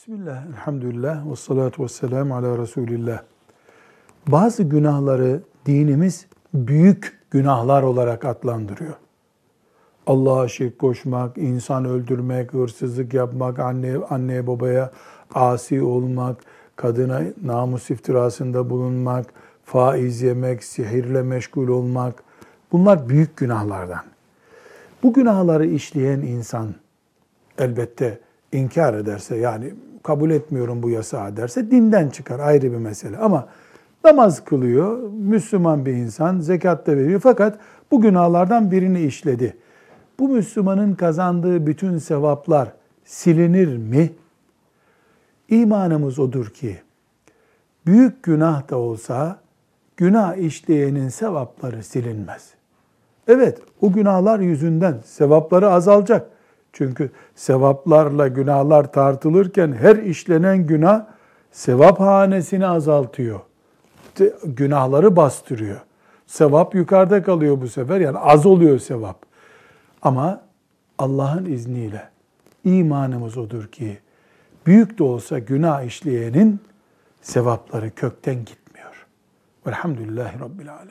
Bismillah, elhamdülillah, ve salatu ve selamu ala Resulillah. Bazı günahları dinimiz büyük günahlar olarak adlandırıyor. Allah'a şirk koşmak, insan öldürmek, hırsızlık yapmak, anne anneye babaya asi olmak, kadına namus iftirasında bulunmak, faiz yemek, sihirle meşgul olmak bunlar büyük günahlardan. Bu günahları işleyen insan elbette inkar ederse yani kabul etmiyorum bu yasağı derse dinden çıkar ayrı bir mesele. Ama namaz kılıyor, Müslüman bir insan, zekat da veriyor fakat bu günahlardan birini işledi. Bu Müslümanın kazandığı bütün sevaplar silinir mi? İmanımız odur ki büyük günah da olsa günah işleyenin sevapları silinmez. Evet, o günahlar yüzünden sevapları azalacak. Çünkü sevaplarla günahlar tartılırken her işlenen günah sevap hanesini azaltıyor. Günahları bastırıyor. Sevap yukarıda kalıyor bu sefer. Yani az oluyor sevap. Ama Allah'ın izniyle imanımız odur ki büyük de olsa günah işleyenin sevapları kökten gitmiyor. Velhamdülillahi Rabbil Alemin.